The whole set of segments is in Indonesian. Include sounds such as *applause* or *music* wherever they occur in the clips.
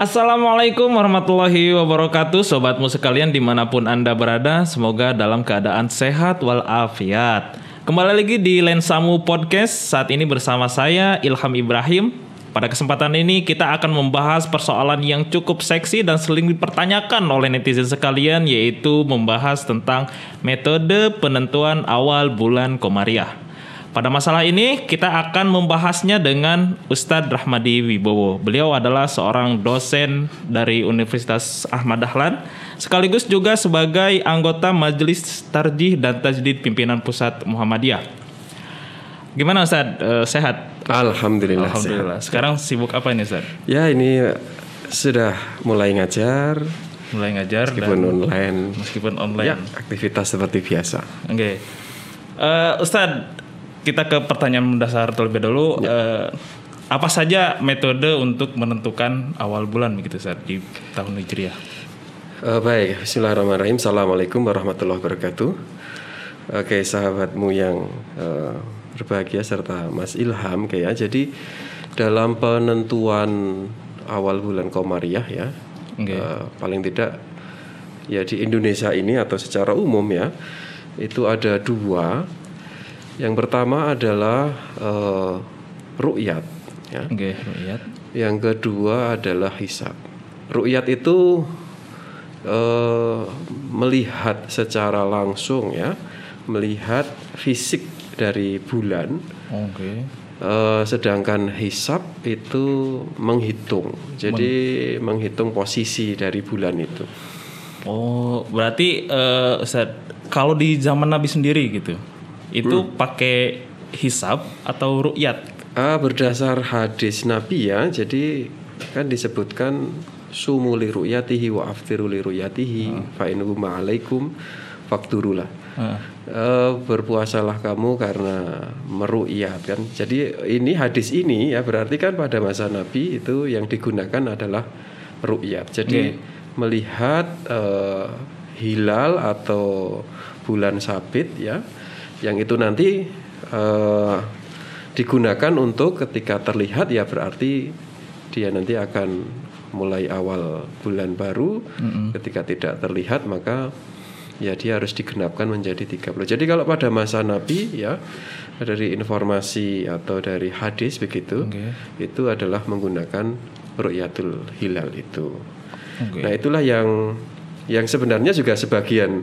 Assalamualaikum warahmatullahi wabarakatuh Sobatmu sekalian di mana pun anda berada. Semoga dalam keadaan sehat walafiat. Kembali lagi di Lensamu Podcast. Saat ini bersama saya Ilham Ibrahim. Pada kesempatan ini kita akan membahas persoalan yang cukup seksi dan sering dipertanyakan oleh netizen sekalian Yaitu membahas tentang metode penentuan awal bulan Komariah pada masalah ini kita akan membahasnya dengan Ustadz Rahmadi Wibowo. Beliau adalah seorang dosen dari Universitas Ahmad Dahlan sekaligus juga sebagai anggota Majelis Tarjih dan Tajdid Pimpinan Pusat Muhammadiyah. Gimana Ustadz? Eh, sehat? Alhamdulillah. Alhamdulillah. Sekarang sibuk apa ini Ustadz? Ya ini sudah mulai ngajar. Mulai ngajar meskipun dan online. meskipun online. Ya aktivitas seperti biasa. Oke. Eh, Ustadz, kita ke pertanyaan mendasar terlebih dahulu. Eh, apa saja metode untuk menentukan awal bulan begitu saat di tahun Hijriah? Eh, baik, Bismillahirrahmanirrahim. Assalamualaikum warahmatullahi wabarakatuh. Oke, sahabatmu yang eh, berbahagia serta Mas Ilham, kayak jadi dalam penentuan awal bulan Komariah ya, Oke. eh, paling tidak ya di Indonesia ini atau secara umum ya, itu ada dua. Yang pertama adalah eh, ru'yat ya. Oke, lihat. Yang kedua adalah hisab. Ru'yat itu eh, melihat secara langsung ya, melihat fisik dari bulan. Oke. Eh, sedangkan hisab itu menghitung, jadi menghitung posisi dari bulan itu. Oh, berarti eh, Ustadz, kalau di zaman Nabi sendiri gitu, itu pakai hisab atau ru'yat? Ah, berdasar hadis Nabi ya, jadi kan disebutkan sumuli ru'yatihi wa aftiru li ru'yatihi fa in alaikum fakturulah. Heeh. Eh, berpuasalah kamu karena meru'yat kan. Jadi ini hadis ini ya berarti kan pada masa Nabi itu yang digunakan adalah ru'yat. Jadi melihat eh, hilal atau bulan sabit ya yang itu nanti eh, digunakan untuk ketika terlihat ya berarti dia nanti akan mulai awal bulan baru ketika tidak terlihat maka ya dia harus digenapkan menjadi 30. Jadi kalau pada masa Nabi ya dari informasi atau dari hadis begitu Oke. itu adalah menggunakan ru'yatul hilal itu. Oke. Nah, itulah yang yang sebenarnya juga sebagian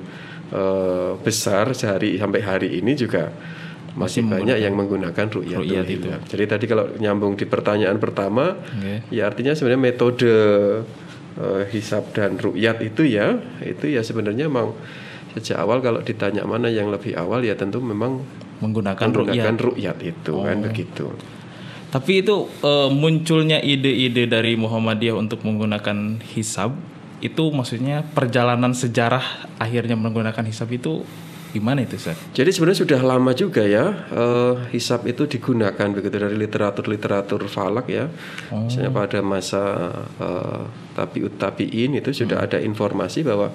eh, besar sehari sampai hari ini juga masih, banyak yang menggunakan ru'yatul Ru'yat itu. hilal. Jadi tadi kalau nyambung di pertanyaan pertama Oke. ya artinya sebenarnya metode eh, hisab dan ru'yat itu ya itu ya sebenarnya memang sejak awal kalau ditanya mana yang lebih awal ya tentu memang Menggunakan menggunakan ru'yat itu kan begitu. Tapi itu eh, munculnya ide-ide dari Muhammadiyah untuk menggunakan hisab itu maksudnya perjalanan sejarah akhirnya menggunakan hisab itu gimana itu Ustaz? Jadi sebenarnya sudah lama juga ya eh, hisab itu digunakan begitu dari literatur-literatur falak ya. Misalnya pada masa eh, tabiut tabiin itu sudah ada informasi bahwa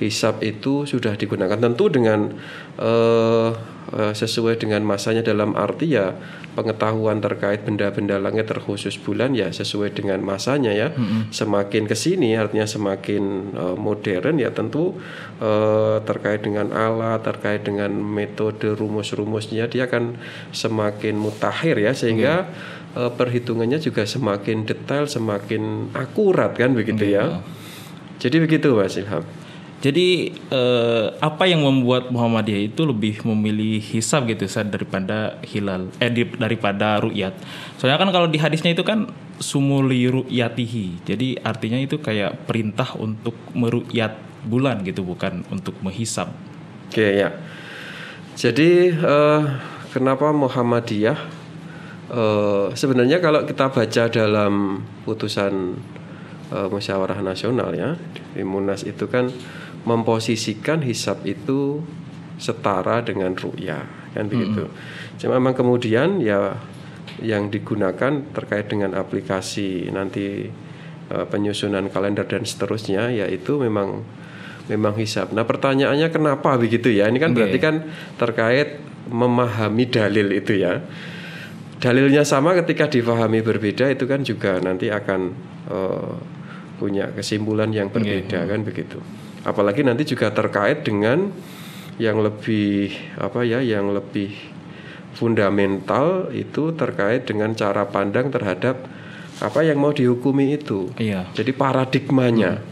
hisab itu sudah digunakan tentu dengan eh, eh, sesuai dengan masanya dalam arti ya pengetahuan terkait benda-benda langit terkhusus bulan ya sesuai dengan masanya ya. Semakin ke sini artinya semakin eh, modern ya tentu eh, terkait dengan alat, terkait dengan metode rumus-rumusnya dia akan semakin mutakhir ya sehingga eh, perhitungannya juga semakin detail, semakin akurat kan begitu ya. Jadi begitu Mas Ilham. Jadi eh, apa yang membuat Muhammadiyah itu lebih memilih hisab gitu Ustaz daripada hilal eh daripada ru'yat. Soalnya kan kalau di hadisnya itu kan sumuli ru'yatihi. Jadi artinya itu kayak perintah untuk meru'yat bulan gitu bukan untuk menghisab. Oke ya. Jadi eh, kenapa Muhammadiyah? Eh, sebenarnya kalau kita baca dalam putusan eh, musyawarah nasional ya di Munas itu kan memposisikan hisab itu setara dengan ru'ya kan begitu. Cuma memang kemudian ya yang digunakan terkait dengan aplikasi nanti eh, penyusunan kalender dan seterusnya yaitu memang memang hisab. Nah pertanyaannya kenapa begitu ya? Ini kan berarti kan terkait memahami dalil itu ya. Dalilnya sama ketika difahami berbeda itu kan juga nanti akan eh, punya kesimpulan yang berbeda kan begitu. Apalagi nanti juga terkait dengan yang lebih apa ya, yang lebih fundamental itu terkait dengan cara pandang terhadap apa yang mau dihukumi itu. Iya. Jadi paradigmanya.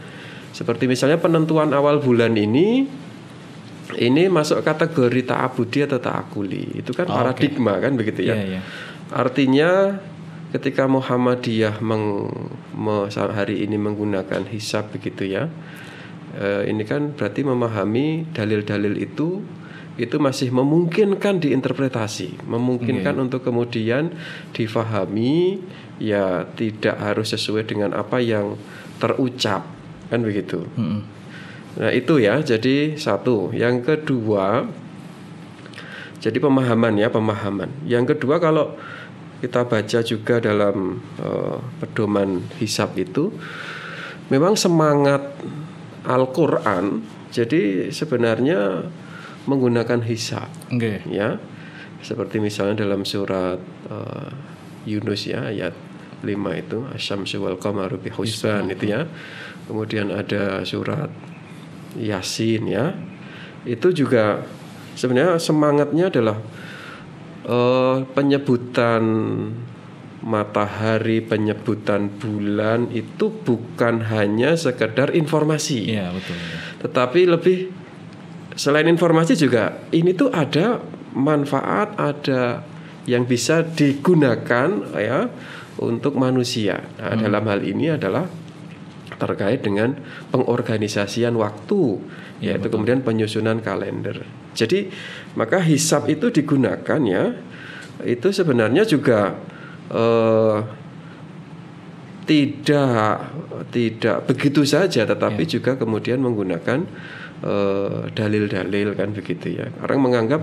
Seperti misalnya penentuan awal bulan ini ini masuk kategori ta'abudi atau ta'akuli. Itu kan Oh, paradigma kan begitu ya. Iya, iya. Artinya ketika Muhammadiyah meng, me- hari ini menggunakan hisab begitu ya. Eh, ini kan berarti memahami dalil-dalil itu itu masih memungkinkan diinterpretasi, memungkinkan untuk kemudian difahami ya tidak harus sesuai dengan apa yang terucap kan begitu. Mm-mm. Nah itu ya, jadi satu. Yang kedua, jadi pemahaman ya pemahaman. Yang kedua kalau kita baca juga dalam eh, pedoman hisab itu, memang semangat Al-Quran. Jadi sebenarnya menggunakan hisab Oke. ya seperti misalnya dalam surat eh, Yunus ya ayat 5 itu asyamsu wal qamaru bihusban itu ya kemudian ada surat Yasin ya itu juga sebenarnya semangatnya adalah eh, penyebutan matahari penyebutan bulan itu bukan hanya sekedar informasi Iya, betul. tetapi lebih selain informasi juga ini tuh ada manfaat, ada yang bisa digunakan ya untuk manusia. Nah, dalam hal ini adalah terkait dengan pengorganisasian waktu, yaitu kemudian penyusunan kalender. Jadi maka hisap itu digunakan ya, itu sebenarnya juga eh, tidak tidak begitu saja, tetapi juga kemudian menggunakan eh, dalil-dalil kan begitu ya. Orang menganggap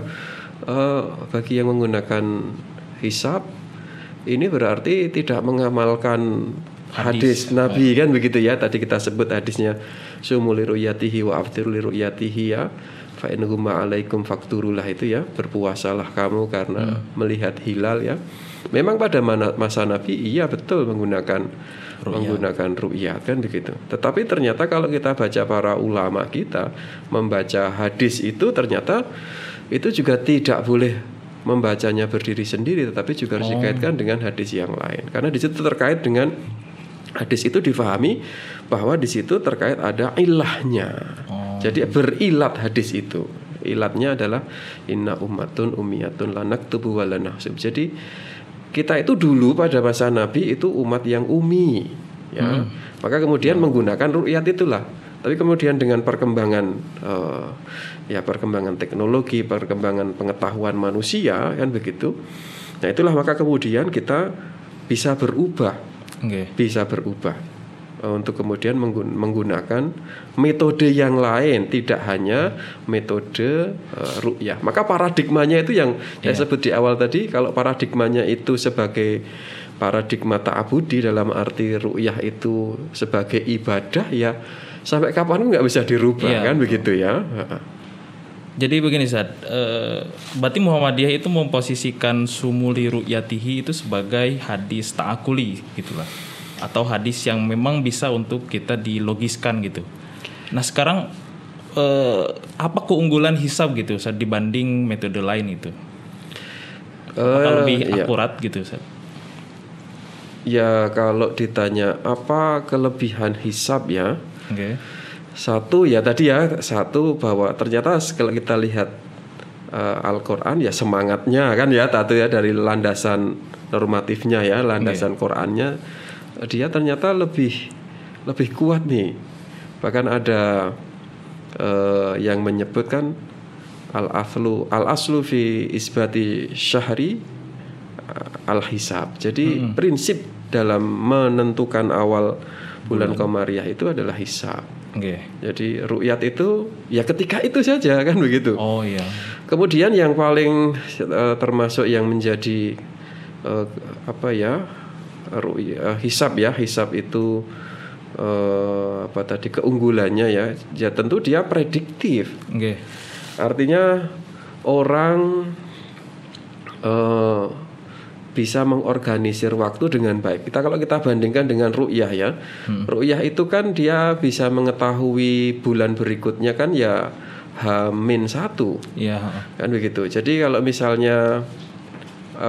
eh, bagi yang menggunakan hisap ini berarti tidak mengamalkan hadis, Nabi kan begitu ya. Tadi kita sebut hadisnya sumuli ru'yatihi wa aftiru li ru'yatihi ya. Fa alaikum fakturulah itu ya. Berpuasalah kamu karena melihat hilal ya. Memang pada mana- masa Nabi iya betul menggunakan menggunakan ru'yat kan begitu. Tetapi ternyata kalau kita baca para ulama kita membaca hadis itu ternyata itu juga tidak boleh membacanya berdiri sendiri tetapi juga harus dikaitkan dengan hadis yang lain. Karena di situ terkait dengan hadis itu difahami bahwa di situ terkait ada ilahnya. Jadi berilat hadis itu. Ilatnya adalah inna ummatun umiyatun lanak tubuh walanahsub. Jadi kita itu dulu pada masa Nabi itu umat yang umi, ya. Maka kemudian menggunakan ru'yat itulah. Tapi kemudian dengan perkembangan eh, ya perkembangan teknologi, perkembangan pengetahuan manusia kan begitu. Nah, itulah maka kemudian kita bisa berubah Oke. bisa berubah untuk kemudian menggun- menggunakan metode yang lain tidak hanya metode eh, ru'yah. Maka paradigmanya itu yang saya sebut di awal tadi kalau paradigmanya itu sebagai paradigma ta'abudi dalam arti ru'yah itu sebagai ibadah ya sampai kapan nggak bisa dirubah Iya, kan? Begitu ya. Jadi begini Zat, eh, berarti Muhammadiyah itu memposisikan sumuli ru'yatihi itu sebagai hadis ta'akuli gitulah. Atau hadis yang memang bisa untuk kita dilogiskan gitu. Nah sekarang eh, apa keunggulan hisab gitu Zat dibanding metode lain itu? Apakah Eh, lebih iya. akurat gitu Zat? ya kalau ditanya apa kelebihan hisab ya Oke. Satu ya tadi ya satu bahwa ternyata kalau kita lihat eh, Al-Qur'an ya semangatnya kan ya satu ya dari landasan normatifnya ya landasan Qur'annya dia ternyata lebih lebih kuat nih. Bahkan ada eh, yang menyebutkan al aslu al aslu fi isbati syahri al hisab. Jadi prinsip dalam menentukan awal bulan komariah itu adalah hisab. Oke. Jadi ru'yat itu ya ketika itu saja kan begitu. Oh iya. Kemudian yang paling eh, termasuk yang menjadi eh, apa ya ru'ya- hisab ya hisab itu eh, apa tadi keunggulannya ya ya tentu dia prediktif. bisa mengorganisir waktu dengan baik. Kita kalau kita bandingkan dengan ru'yah ya. Ru'yah itu kan dia bisa mengetahui bulan berikutnya kan ya H-1 Iya. kan begitu. Jadi kalau misalnya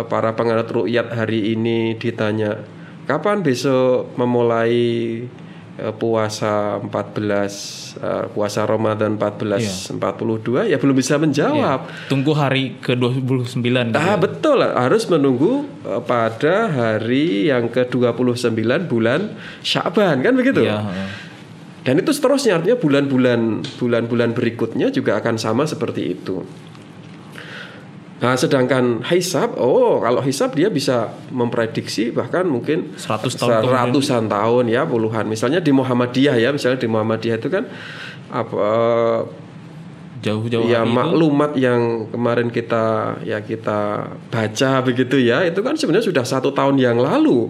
para penganut rukyat hari ini ditanya kapan besok memulai eh, puasa 14 eh, puasa Ramadan 1442 ya belum bisa menjawab. Tunggu hari ke-29 gitu. Ah betul harus menunggu eh, pada hari yang ke-29 bulan Sya'ban kan begitu. Iya, heeh. Dan itu seterusnya artinya bulan-bulan bulan-bulan berikutnya juga akan sama seperti itu. Nah, sedangkan hisab, oh kalau hisab dia bisa memprediksi bahkan mungkin 100 tahun ratusan tahun ya puluhan. Misalnya di Muhammadiyah ya, misalnya di Muhammadiyah itu kan apa Jauh-jauh ya hari itu. maklumat yang kemarin kita ya kita baca begitu ya itu kan sebenarnya sudah satu tahun yang lalu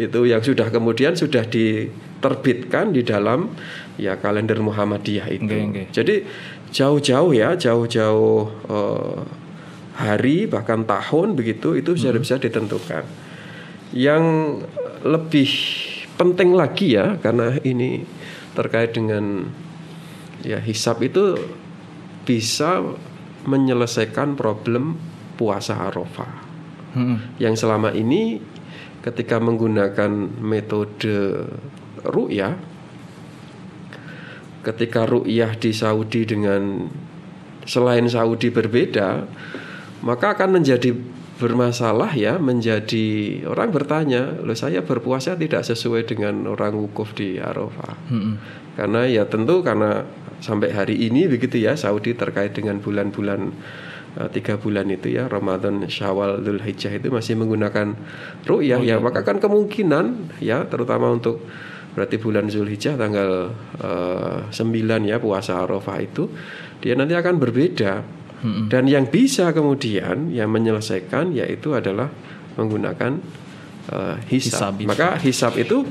itu yang sudah kemudian sudah diterbitkan di dalam ya kalender Muhammadiyah itu Oke, oke. jadi jauh-jauh ya jauh-jauh eh, hari bahkan tahun begitu itu sudah bisa ditentukan. Yang lebih penting lagi ya karena ini terkait dengan ya hisap itu bisa menyelesaikan problem puasa Arafah. Mm-mm. yang selama ini ketika menggunakan metode ru'yah ketika ru'yah di Saudi dengan selain Saudi berbeda maka akan menjadi bermasalah ya menjadi orang bertanya loh saya berpuasa tidak sesuai dengan orang wukuf di Arafah? Mm-mm. karena ya tentu karena sampai hari ini begitu ya Saudi terkait dengan bulan-bulan eh, tiga bulan itu ya Ramadan Syawal Dzul Hijjah itu masih menggunakan ru'yah ya. Maka kan kemungkinan ya terutama untuk berarti bulan Zulhijjah tanggal eh, 9 ya puasa Arafah itu dia nanti akan berbeda dan yang bisa kemudian yang menyelesaikan yaitu adalah menggunakan eh, hisab. Hisab. Maka hisab itu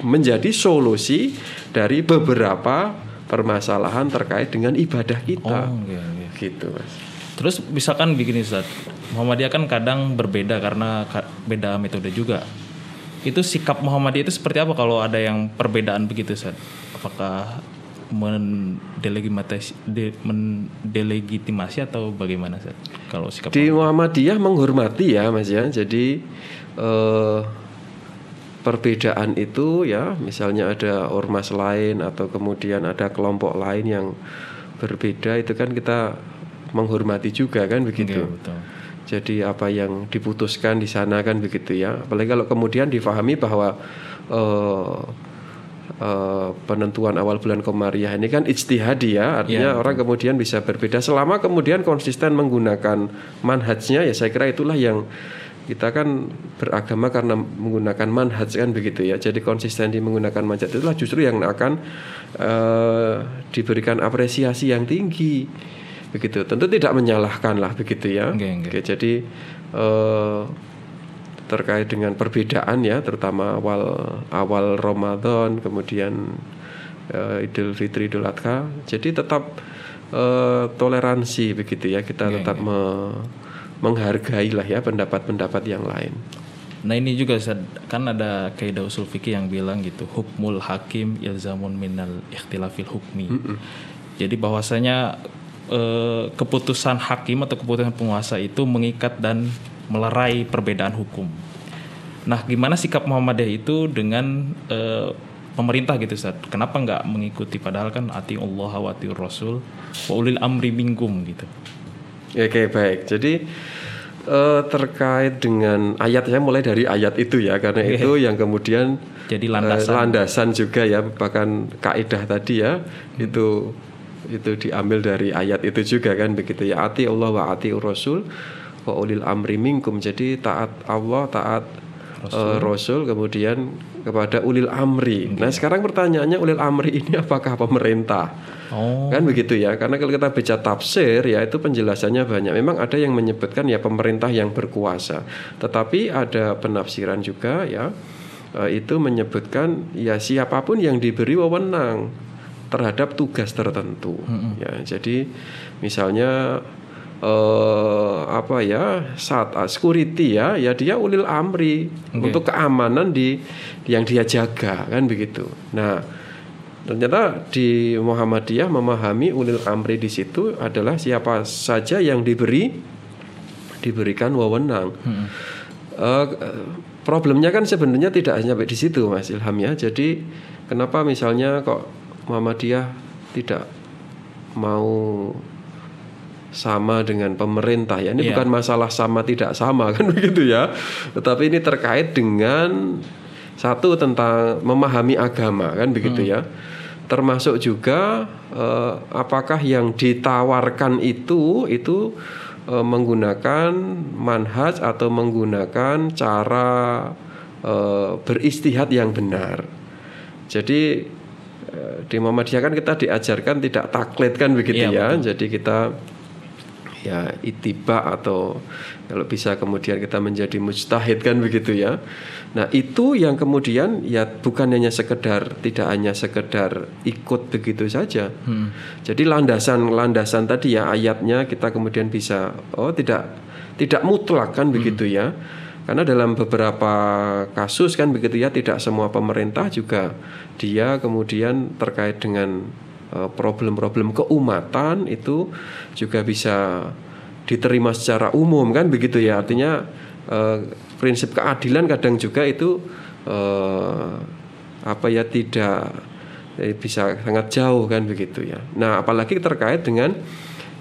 menjadi solusi dari beberapa permasalahan terkait dengan ibadah kita. Oh, oke, oke. Gitu, Mas. Terus misalkan begini Ustaz, Muhammadiyah kan kadang berbeda karena ka- beda metode juga. Itu sikap Muhammadiyah itu seperti apa kalau ada yang perbedaan begitu Ustaz? Apakah mendelegitimasi, de- mendelegitimasi atau bagaimana Ustaz? Kalau sikap Di Muhammadiyah menghormati ya, Mas ya. Jadi eh, perbedaan itu ya, misalnya ada ormas lain atau kemudian ada kelompok lain yang berbeda itu kan kita menghormati juga kan begitu. Oke, betul. Jadi apa yang diputuskan di sana kan begitu ya. Apalagi kalau kemudian difahami bahwa eh, eh, penentuan awal bulan Komariah ini kan ijtihadi ya. Artinya orang kemudian bisa berbeda selama kemudian konsisten menggunakan manhajnya ya saya kira itulah yang kita kan beragama karena menggunakan manhaj kan begitu ya. Jadi konsisten di menggunakan manhaj itulah justru yang akan eh, diberikan apresiasi yang tinggi begitu. Tentu tidak menyalahkan lah begitu ya. Oke, oke. Oke, jadi eh, terkait dengan perbedaan ya, terutama awal awal Ramadan, kemudian eh, Idul Fitri, Idul Adha. Jadi tetap eh, toleransi begitu ya, kita tetap me- menghargai lah ya pendapat-pendapat yang lain. Nah ini juga kan ada kaidah usul fikih yang bilang gitu, hukmul hakim ilzamun minal ikhtilafil hukmi. Jadi bahwasanya eh, keputusan hakim atau keputusan penguasa itu mengikat dan melerai perbedaan hukum. Nah, gimana sikap Muhammadiyah itu dengan eh, pemerintah gitu Ustaz? Kenapa nggak mengikuti padahal kan ati Allah wa ati Rasul wa ulil amri minkum gitu. Oke baik. Jadi eh, terkait dengan ayat saya mulai dari ayat itu ya karena itu yang kemudian Jadi eh, landasan landasan juga ya bahkan kaidah tadi ya itu itu diambil dari ayat itu juga kan begitu ya ati Allah wa ati Rasul wa ulil amri minkum jadi taat Allah taat eh, Rasul kemudian kepada ulil amri. Nah sekarang pertanyaannya ulil amri ini apakah pemerintah? Oh, Kan begitu ya, karena kalau kita baca tafsir ya itu penjelasannya banyak. Memang ada yang menyebutkan ya pemerintah yang berkuasa. Tetapi ada penafsiran juga ya eh, itu menyebutkan ya siapa pun yang diberi wewenang terhadap tugas tertentu. Ya, jadi misalnya eh, apa ya saat ah, security ya ya dia ulil amri untuk keamanan di yang dia jaga kan begitu. Nah ternyata di Muhammadiyah memahami ulil amri di situ adalah siapa saja yang diberi diberikan wewenang. Eh, problemnya kan sebenarnya tidak hanya di situ Mas Ilham ya. Jadi kenapa misalnya kok Muhammadiyah tidak mau sama dengan pemerintah. Ya ini Iya. bukan masalah sama tidak sama *laughs* kan begitu ya. Tetapi ini terkait dengan satu tentang memahami agama kan begitu ya. Termasuk juga eh, apakah yang ditawarkan itu itu eh, menggunakan manhaj atau menggunakan cara eh, beristihad yang benar. Jadi eh, di Muhammadiyah kan kita diajarkan tidak taklid kan begitu Iya, ya. Jadi kita ya itiba atau kalau bisa kemudian kita menjadi mujtahid kan begitu ya. Nah, itu yang kemudian ya bukan hanya sekedar tidak hanya sekedar ikut begitu saja. Jadi landasan-landasan tadi ya ayatnya kita kemudian bisa oh tidak tidak mutlak kan begitu ya. Karena dalam beberapa kasus kan begitu ya tidak semua pemerintah juga dia kemudian terkait dengan problem-problem keumatan itu juga bisa diterima secara umum kan begitu ya. Artinya eh, prinsip keadilan kadang juga itu eh, apa ya tidak eh, bisa sangat jauh kan begitu ya. Nah, apalagi terkait dengan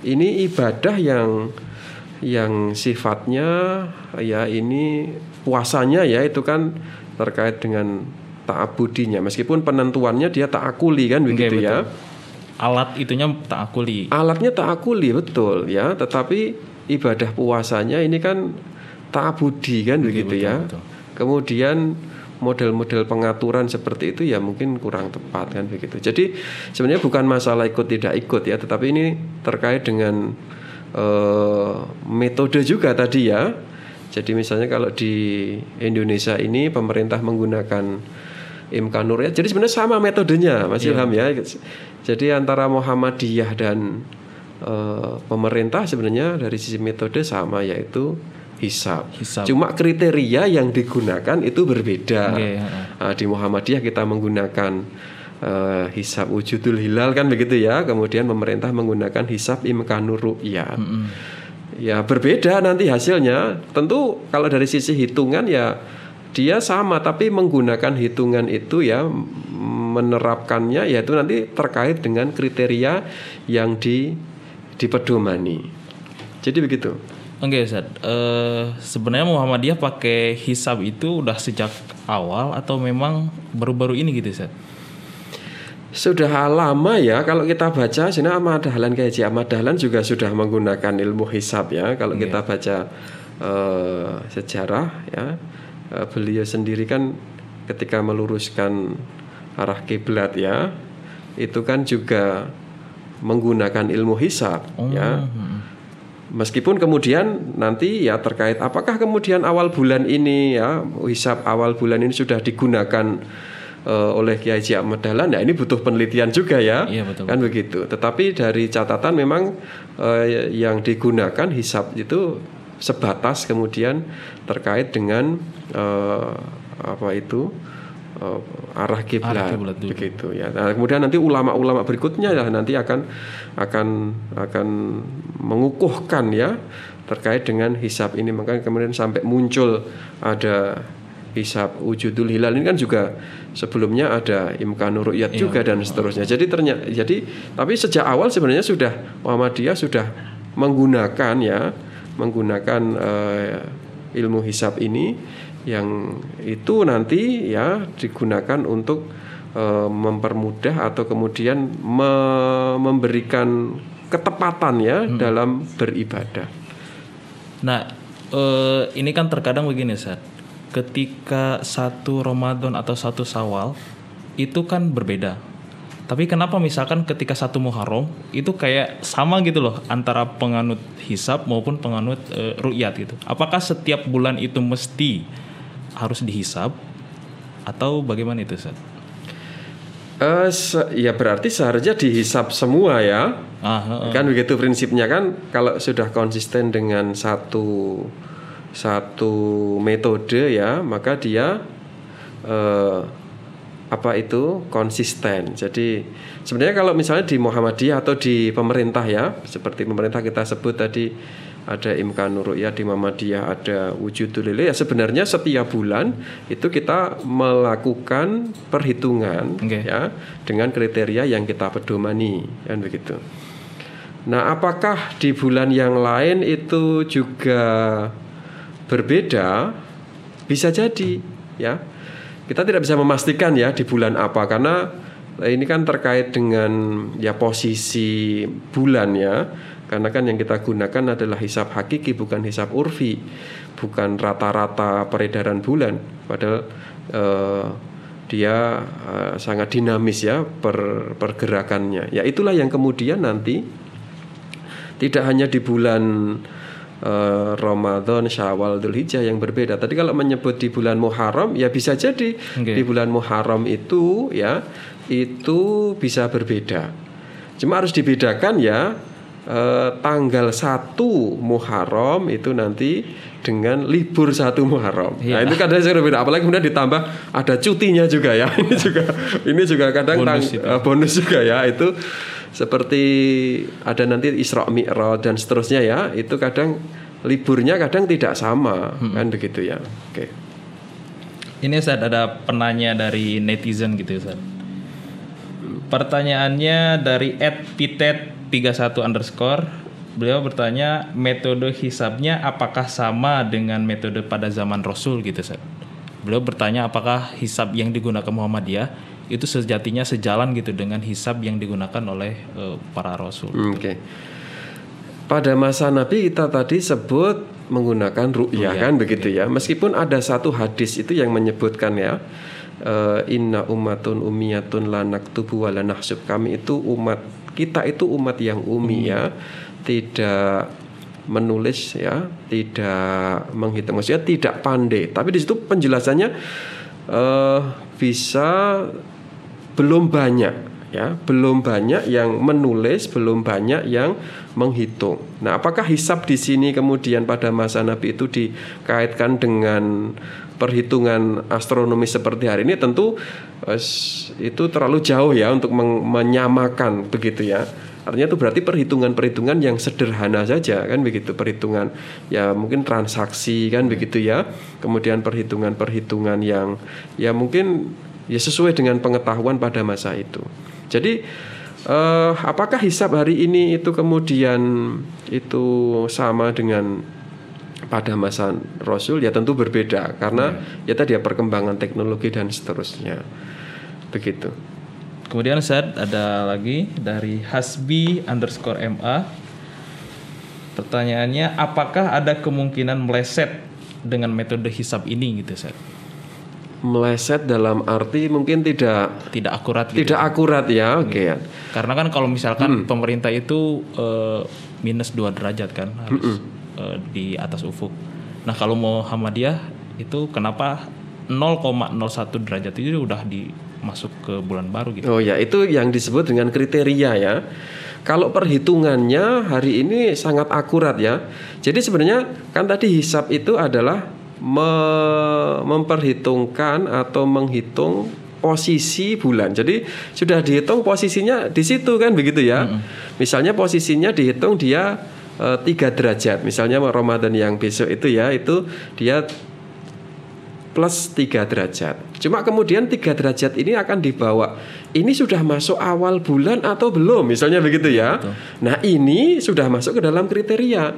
ini ibadah yang yang sifatnya ya ini puasanya ya itu kan terkait dengan ta'abudinya meskipun penentuannya dia ta'akuli kan begitu ya Alat itunya tak akuli. alatnya ta'akuli betul ya. Tetapi ibadah puasanya ini kan ta'abudi kan begitu ya. betul. kemudian model-model pengaturan seperti itu ya mungkin kurang tepat kan begitu. Jadi sebenarnya bukan masalah ikut tidak ikut ya. Tetapi ini terkait dengan eh, metode juga tadi ya. Jadi misalnya kalau di Indonesia ini pemerintah menggunakan Imkanur ya. Jadi sebenarnya sama metodenya Mas Ilham ya. Jadi antara Muhammadiyah dan eh, pemerintah sebenarnya dari sisi metode sama yaitu hisab. Hisab. Cuma kriteria yang digunakan itu berbeda. Heeh. Nah, di Muhammadiyah kita menggunakan eh, hisab wujudul hilal kan begitu ya. Kemudian pemerintah menggunakan hisab imkanur ru'yat. Ya berbeda nanti hasilnya. Tentu kalau dari sisi hitungan ya dia sama tapi menggunakan hitungan itu ya menerapkannya yaitu nanti terkait dengan kriteria yang di dipedomani. Jadi begitu. Oke Ustaz, Eh, sebenarnya Muhammadiyah pakai hisab itu udah sejak awal atau memang baru-baru ini gitu Ustaz? Sudah lama ya kalau kita baca sini Ahmad Dahlan kayak Haji Ahmad Dahlan juga sudah menggunakan ilmu hisab ya. Kalau kita baca eh, sejarah ya eh, beliau sendiri kan ketika meluruskan arah kiblat ya itu kan juga menggunakan ilmu hisab ya. Meskipun kemudian nanti ya terkait apakah kemudian awal bulan ini ya hisab awal bulan ini sudah digunakan eh, oleh Kiai Haji Ahmad Dahlan ya ini butuh penelitian juga ya Iya, betul. kan begitu. Tetapi dari catatan memang eh, yang digunakan hisab itu sebatas kemudian terkait dengan eh, apa itu eh, arah kiblat dulu. begitu ya. Nah, kemudian nanti ulama-ulama berikutnya ya nanti akan akan akan mengukuhkan ya terkait dengan hisab ini maka kemudian sampai muncul ada hisab wujudul hilal ini kan juga sebelumnya ada imkanur ru'yat Iya. juga dan seterusnya. Jadi ternyata jadi tapi sejak awal sebenarnya sudah Muhammadiyah sudah menggunakan ya menggunakan eh, ilmu hisab ini yang itu nanti ya digunakan untuk eh, mempermudah atau kemudian me- memberikan ketepatan ya dalam beribadah. Nah, eh, ini kan terkadang begini, Ustaz. Ketika satu Ramadan atau satu Sawal itu kan berbeda. Tapi kenapa misalkan ketika satu Muharram itu kayak sama gitu loh antara penganut hisab maupun penganut eh, ru'yat gitu. Apakah setiap bulan itu mesti harus dihisab atau bagaimana itu, Ustaz? Eh, se- ya berarti seharusnya dihisap semua ya. Ah, heeh. Kan begitu prinsipnya kan kalau sudah konsisten dengan satu satu metode ya, maka dia eh, apa itu konsisten. Jadi sebenarnya kalau misalnya di Muhammadiyah atau di pemerintah ya, seperti pemerintah kita sebut tadi ada Imkanur Ru'yah di Muhammadiyah, ada Wujudul ya sebenarnya setiap bulan itu kita melakukan perhitungan Oke. ya dengan kriteria yang kita pedomani kan begitu. Nah, apakah di bulan yang lain itu juga berbeda? Bisa jadi, ya. Kita tidak bisa memastikan ya di bulan apa karena ini kan terkait dengan ya posisi bulan ya. Karena kan yang kita gunakan adalah hisap hakiki bukan hisap urfi, bukan rata-rata peredaran bulan. Padahal eh, dia eh, sangat dinamis ya per, pergerakannya. Ya itulah yang kemudian nanti tidak hanya di bulan eh, Ramadan, Syawal, Dzulhijjah yang berbeda. Tadi kalau menyebut di bulan Muharram ya bisa jadi Oke. di bulan Muharram itu ya itu bisa berbeda. Cuma harus dibedakan ya eh, tanggal 1 Muharram itu nanti dengan libur satu Muharram. Nah, Iya. itu kadang saya berbeda apalagi kemudian ditambah ada cutinya juga ya. *laughs* ini juga ini juga kadang Bonus tang- eh, bonus juga ya itu seperti ada nanti Isra Mi'raj dan seterusnya ya itu kadang liburnya kadang tidak sama kan begitu ya oke Ini Ustaz ada penanya dari netizen gitu Ustaz. Pertanyaannya dari @pitet31 underscore. Beliau bertanya metode hisabnya apakah sama dengan metode pada zaman Rasul gitu Ustaz. Beliau bertanya apakah hisab yang digunakan Muhammadiyah itu sejatinya sejalan gitu dengan hisab yang digunakan oleh eh, para Rasul. oke. Pada masa Nabi kita tadi sebut menggunakan ru'yah kan? Begitu ya. Meskipun ada satu hadis itu yang menyebutkan ya eh, inna ummatun umiyatun lanak tubuh wala nahsub. Kami itu umat kita itu umat yang umi ya tidak menulis ya tidak menghitung. Maksudnya tidak pandai. Tapi di situ penjelasannya eh, bisa belum banyak ya. Belum banyak yang menulis belum banyak yang menghitung. Nah apakah hisab di sini kemudian pada masa nabi itu dikaitkan dengan perhitungan astronomi seperti hari ini? Tentu eh, itu terlalu jauh ya untuk menyamakan begitu ya artinya itu berarti perhitungan-perhitungan yang sederhana saja kan? Begitu perhitungan ya mungkin transaksi kan? Begitu ya. Kemudian perhitungan-perhitungan yang ya mungkin ya sesuai dengan pengetahuan pada masa itu. Jadi eh, apakah hisab hari ini itu kemudian itu sama dengan pada masa Rasul? Ya tentu berbeda karena ya. tadi ya perkembangan teknologi dan seterusnya. Begitu Kemudian Ustaz ada lagi dari Hasbi underscore MA. Pertanyaannya, apakah ada kemungkinan meleset dengan metode hisab ini gitu Ustaz? meleset dalam arti mungkin tidak Tidak akurat gitu. tidak akurat ya oke ya Karena kan kalau misalkan pemerintah itu eh, minus 2 derajat kan harus eh, di atas ufuk. Nah, kalau Muhammadiyah itu kenapa 0,01 derajat itu udah di masuk ke bulan baru gitu. Oh ya, itu yang disebut dengan kriteria ya. Kalau perhitungannya hari ini sangat akurat ya. Jadi sebenarnya kan tadi hisap itu adalah me- memperhitungkan atau menghitung posisi bulan. Jadi sudah dihitung posisinya di situ kan begitu ya. Misalnya posisinya dihitung dia eh, tiga derajat. Misalnya Ramadan yang besok itu ya itu dia plus 3 derajat. Cuma kemudian 3 derajat ini akan dibawa. Ini sudah masuk awal bulan atau belum? Misalnya begitu ya. Nah, ini sudah masuk ke dalam kriteria.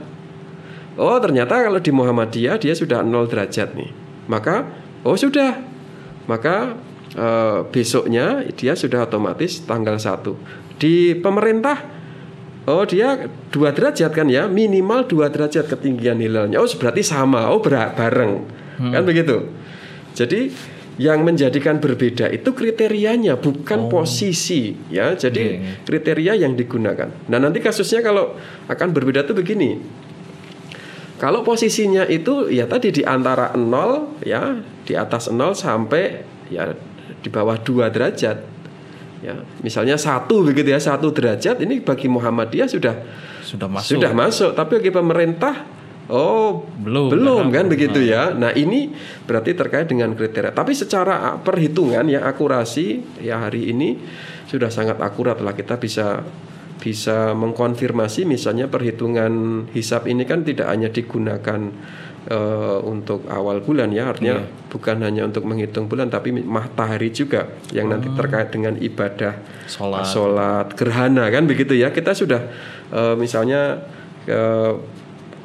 Oh, ternyata kalau di Muhammadiyah dia sudah 0 derajat nih. Maka oh sudah. Maka eh, besoknya dia sudah otomatis tanggal 1. Di pemerintah Oh dia dua derajat kan ya minimal dua derajat ketinggian hilalnya. Oh berarti sama. Oh ber- bareng kan begitu. Jadi yang menjadikan berbeda itu kriterianya bukan posisi ya. Jadi kriteria yang digunakan. Nah nanti kasusnya kalau akan berbeda tuh begini. Kalau posisinya itu ya tadi di antara 0 ya di atas 0 sampai ya di bawah 2 derajat. ya misalnya satu begitu ya satu derajat ini bagi Muhammadiyah sudah Sudah masuk. sudah masuk tapi bagi pemerintah oh Belum, belum kan begitu ya. Nah ini berarti terkait dengan kriteria. Tapi secara perhitungan ya akurasi ya hari ini sudah sangat akurat lah. Kita bisa bisa mengkonfirmasi misalnya perhitungan hisap ini kan tidak hanya digunakan eh, untuk awal bulan ya. Artinya bukan hanya untuk menghitung bulan tapi matahari juga yang nanti terkait dengan ibadah Sholat. sholat gerhana kan begitu ya. Kita sudah eh, misalnya eh,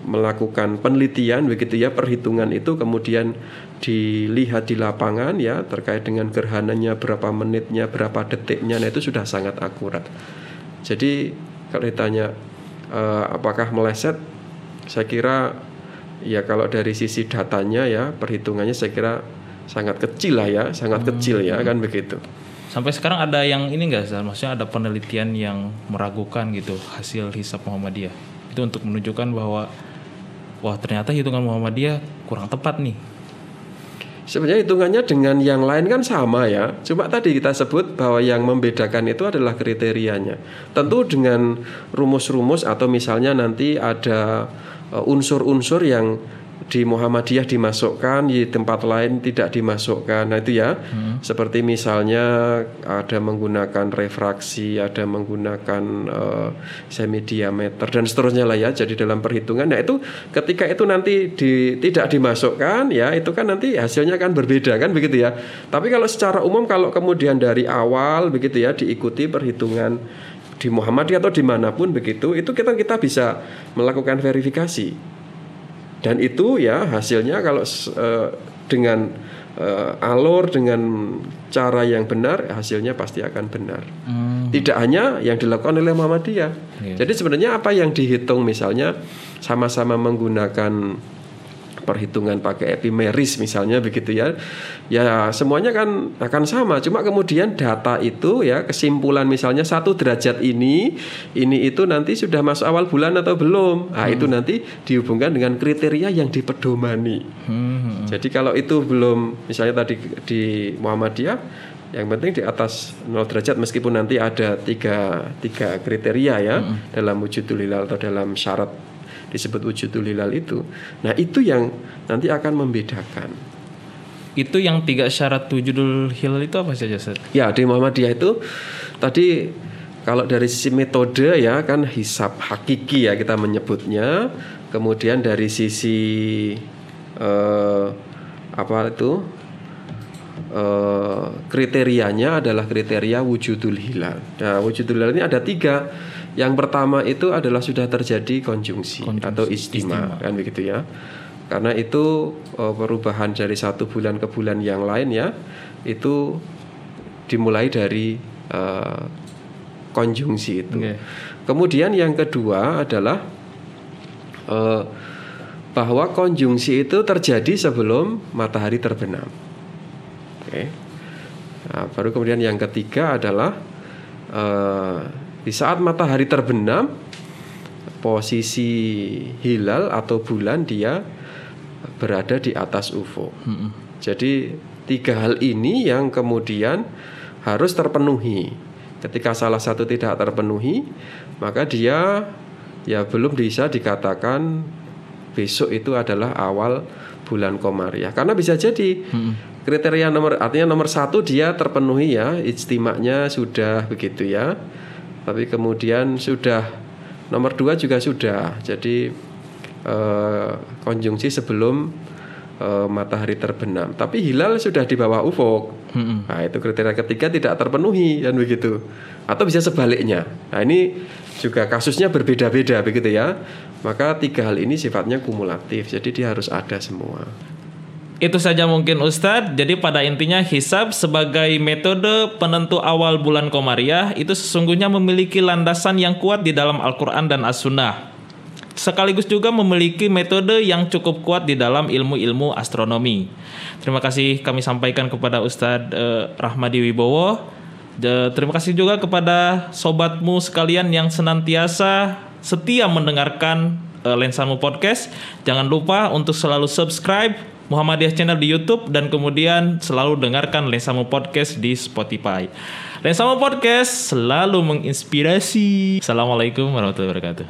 melakukan penelitian begitu ya perhitungan itu kemudian dilihat di lapangan ya terkait dengan gerhananya berapa menitnya berapa detiknya nah itu sudah sangat akurat jadi kalau ditanya eh, apakah meleset saya kira ya kalau dari sisi datanya ya perhitungannya saya kira sangat kecil lah ya sangat kecil ya kan begitu Sampai sekarang ada yang ini enggak? Maksudnya ada penelitian yang meragukan gitu hasil hisap Muhammadiyah. Itu untuk menunjukkan bahwa wah ternyata hitungan Muhammadiyah kurang tepat nih. Sebenarnya hitungannya dengan yang lain kan sama ya. Cuma tadi kita sebut bahwa yang membedakan itu adalah kriterianya. Tentu dengan rumus-rumus atau misalnya nanti ada uh, unsur-unsur yang di Muhammadiyah dimasukkan di tempat lain tidak dimasukkan. Nah itu ya. Seperti misalnya ada menggunakan refraksi, ada menggunakan uh, semi diameter dan seterusnya lah ya. Jadi dalam perhitungan nah itu ketika itu nanti di, tidak dimasukkan ya itu kan nanti hasilnya kan berbeda kan begitu ya. Tapi kalau secara umum kalau kemudian dari awal begitu ya diikuti perhitungan di Muhammadiyah atau di mana pun begitu itu kita kita bisa melakukan verifikasi dan itu ya hasilnya kalau eh, dengan eh, alur dengan cara yang benar hasilnya pasti akan benar. Tidak hanya yang dilakukan oleh Muhammadiyah. Iya. jadi sebenarnya apa yang dihitung misalnya sama-sama menggunakan perhitungan pakai epimeris misalnya begitu ya. Ya semuanya kan akan sama. Cuma kemudian data itu ya kesimpulan misalnya satu derajat ini ini itu nanti sudah masuk awal bulan atau belum? Nah itu nanti dihubungkan dengan kriteria yang dipedomani. Hmm. jadi kalau itu belum misalnya tadi di Muhammadiyah yang penting di atas 0 derajat meskipun nanti ada tiga, tiga kriteria ya dalam wujudul hilal atau dalam syarat disebut wujudul hilal itu. Nah itu yang nanti akan membedakan. Itu yang tiga syarat wujudul hilal itu apa saja Ustaz? Ya di Muhammadiyah itu tadi kalau dari sisi metode ya kan hisap hakiki ya kita menyebutnya. Kemudian dari sisi eh, apa itu eh, kriterianya adalah kriteria wujudul hilal. Nah wujudul hilal ini ada tiga. Yang pertama itu adalah sudah terjadi konjungsi, atau istima, kan begitu ya. Karena itu eh, perubahan dari satu bulan ke bulan yang lain ya itu dimulai dari eh, konjungsi itu. Oke. Kemudian yang kedua adalah eh, bahwa konjungsi itu terjadi sebelum matahari terbenam. Oke. Nah, baru kemudian yang ketiga adalah eh, di saat matahari terbenam, posisi hilal atau bulan dia berada di atas ufuk. Jadi tiga hal ini yang kemudian harus terpenuhi. Ketika salah satu tidak terpenuhi, maka dia ya belum bisa dikatakan besok itu adalah awal bulan komariah. Karena bisa jadi kriteria nomor artinya nomor satu dia terpenuhi ya, ijtimanya sudah begitu ya. Tapi kemudian sudah nomor dua juga sudah. Jadi eh, konjungsi sebelum eh, matahari terbenam. Tapi hilal sudah di bawah ufuk. Nah, itu kriteria ketiga tidak terpenuhi dan begitu. Atau bisa sebaliknya. Nah, ini juga kasusnya berbeda-beda begitu ya. Maka tiga hal ini sifatnya kumulatif. Jadi dia harus ada semua. Itu saja mungkin Ustadz. Jadi pada intinya hisab sebagai metode penentu awal bulan Komariah itu sesungguhnya memiliki landasan yang kuat di dalam Al-Quran dan As-Sunnah. Sekaligus juga memiliki metode yang cukup kuat di dalam ilmu-ilmu astronomi. Terima kasih kami sampaikan kepada Ustadz eh, Rahmadi Wibowo. De- terima kasih juga kepada sobatmu sekalian yang senantiasa setia mendengarkan eh, Lensamu Podcast. Jangan lupa untuk selalu subscribe, Muhammadiyah Channel di YouTube dan kemudian selalu dengarkan Lensamu Podcast di Spotify. Lensamu Podcast selalu menginspirasi. Assalamualaikum warahmatullahi wabarakatuh.